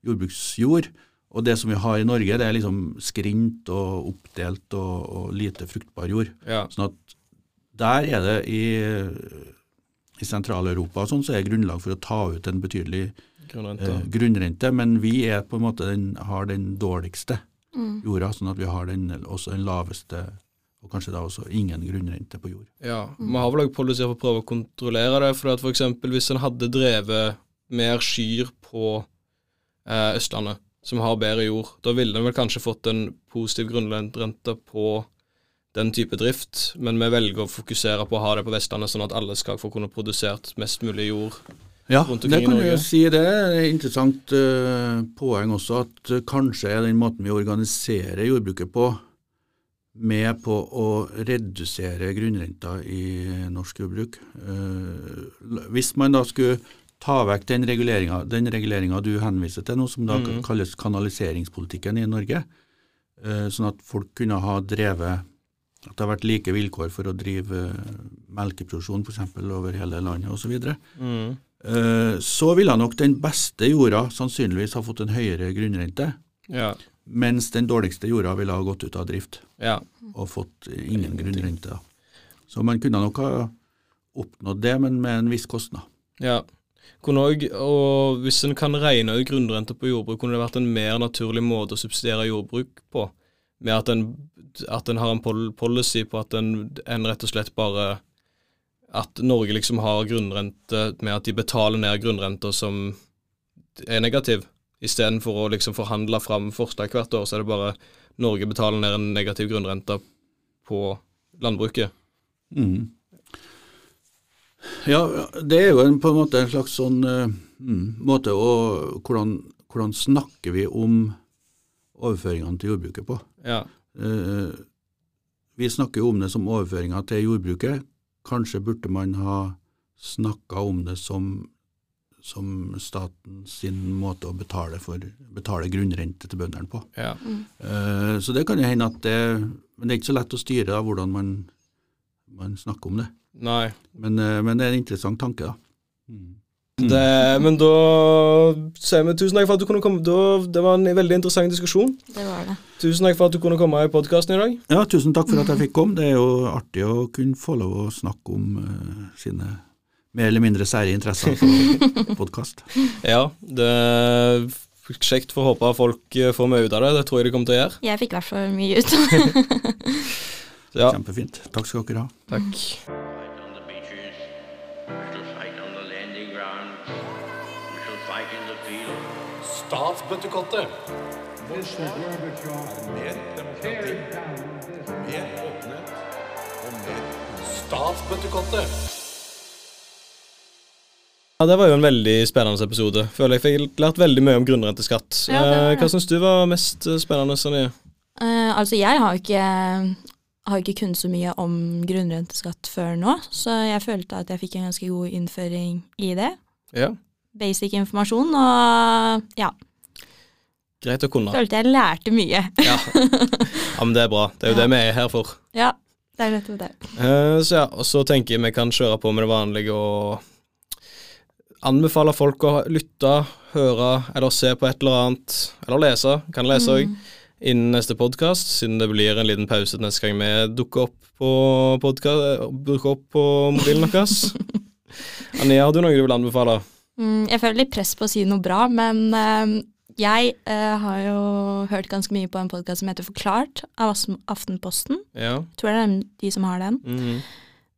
jordbruksjord. Og det som vi har i Norge, det er liksom skrint og oppdelt og, og lite fruktbar jord. Ja. Sånn at der er det i, i Sentral-Europa og sånn, så er det grunnlag for å ta ut en betydelig Grunnrente. eh, grunnrente, men vi er på en måte den, har den dårligste Mm. jorda, sånn at vi har den, også den laveste, og kanskje da også ingen grunnrente på jord. Ja, Vi har vel også policyer for å prøve å kontrollere det. for at for eksempel Hvis en hadde drevet mer kyr på eh, Østlandet, som har bedre jord, da ville en vel kanskje fått en positiv grunnrente på den type drift, men vi velger å fokusere på å ha det på Vestlandet, sånn at alle skal få kunne produsert mest mulig jord. Ja, Rundt det omkring i kan jeg si. Det er et interessant uh, poeng også, at uh, kanskje er den måten vi organiserer jordbruket på, med på å redusere grunnrenta i norsk jordbruk. Uh, hvis man da skulle ta vekk den reguleringa den du henviser til nå, som da mm. kalles kanaliseringspolitikken i Norge, eh, sånn at folk kunne ha drevet at det har vært like vilkår for å drive eh, melkeproduksjon f.eks. over hele landet osv. Mm. Eh, så ville nok den beste jorda sannsynligvis ha fått en høyere grunnrente, Ja. mens den dårligste jorda ville ha gått ut av drift ja. og fått ingen grunnrente. Så man kunne nok ha oppnådd det, men med en viss kostnad. Ja. Kunne også, og Hvis en kan regne ut grunnrente på jordbruk, kunne det vært en mer naturlig måte å subsidiere jordbruk på? Med at en, at en har en policy på at en, en rett og slett bare At Norge liksom har grunnrente med at de betaler ned grunnrenter som er negativ, istedenfor å liksom forhandle fram forslag hvert år, så er det bare Norge betaler ned en negativ grunnrente på landbruket. Mhm. Ja, det er jo en, på en måte en slags sånn mm, måte å hvordan, hvordan snakker vi om overføringene til jordbruket på? Ja. Uh, vi snakker jo om det som overføringer til jordbruket. Kanskje burde man ha snakka om det som, som staten sin måte å betale, for, betale grunnrente til bøndene på. ja. Eh, så det kan jo hende at det Men det er ikke så lett å styre da, hvordan man, man snakker om det. Nei. Men, eh, men det er en interessant tanke, da. Mm. Det, men da sier vi tusen takk for at du kunne komme. Da, det var en veldig interessant diskusjon. Det var det. Tusen takk for at du kunne komme i podkasten i dag. Ja, tusen takk for at jeg fikk komme. Det er jo artig å kunne få lov å snakke om uh, sine mer eller mindre sære interesser på podkast. Ja, det er kjekt for å håpe at folk eh, får mye ut av det. Det tror jeg de kommer til å gjøre. Jeg fikk i hvert fall mye ut av det. Ja, Kjempefint. Takk skal dere ha. takk. Gorbachev, Mer demokrati, mer åpenhet og mer Statsbøttekottet. Ja, Det var jo en veldig spennende episode. Føler jeg fikk lært veldig mye om grunnrenteskatt. Ja, det Eh, det. Hva syns du var mest eh, spennende? Sonje? Eh, altså, jeg har ikke, har ikke kunnet så mye om grunnrenteskatt før nå, så jeg følte at jeg fikk en ganske god innføring i det. Ja, Basic informasjon, og ja, greit å kunne. følte jeg lærte mye. Ja. ja, men det er bra. Det er jo Ja. det vi er her for. Ja, det er nettopp det. Eh, så ja, og så tenker jeg vi kan kjøre på med det vanlige og anbefale folk å lytte, høre eller se på et eller annet, eller lese, kan lese òg, innen neste podkast, siden det blir en liten pause neste gang vi dukker opp på, podka- dukker opp på mobilen vår. Anja, har du noe du vil anbefale? Mm, jeg føler litt press på å si noe bra, men eh, jeg eh, har jo hørt ganske mye på en podkast som heter Forklart av Aftenposten. Ja. Tror det er de som har den. mhm.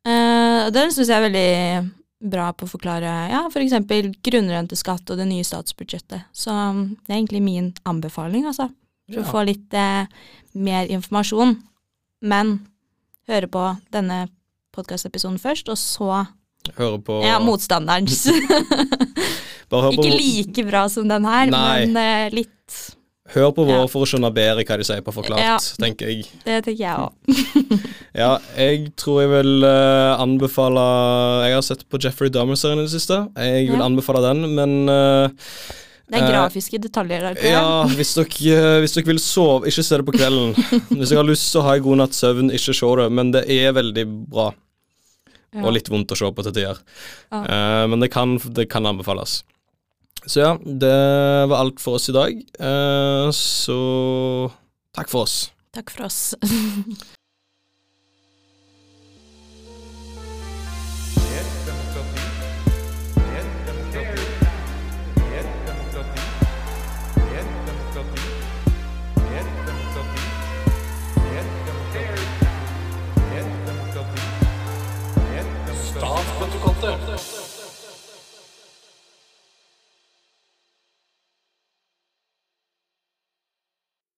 Eh, den syns jeg er veldig bra på å forklare ja, f.eks. grunnrenteskatt og det nye statsbudsjettet. Så um, det er egentlig min anbefaling, altså. For Ja. å få litt eh, mer informasjon. Men høre på denne podkastepisoden først, og så Høre på ja, motstanderens. På, Ikke like bra som den her, Nei. men uh, litt. hør på vår Ja. for å skjønne bedre hva de sier på Forklart, Ja. tenker jeg. Det tenker jeg òg. Ja, jeg tror jeg vil uh, anbefale Jeg har sett på Jeffrey Dahmer-serien i det siste. Jeg vil Ja. anbefale den, men uh, Det er Eh, grafiske detaljer der. ja, hvis dere, hvis dere vil sove, ikke se det på kvelden. Hvis dere har lyst til å ha en god natts søvn, ikke se det, men det er veldig bra. Ja. Og litt vondt å se på til tider. Ja. Uh, men det kan, det kan anbefales. Så ja, det var alt for oss i dag. Uh, så takk for oss. Takk for oss.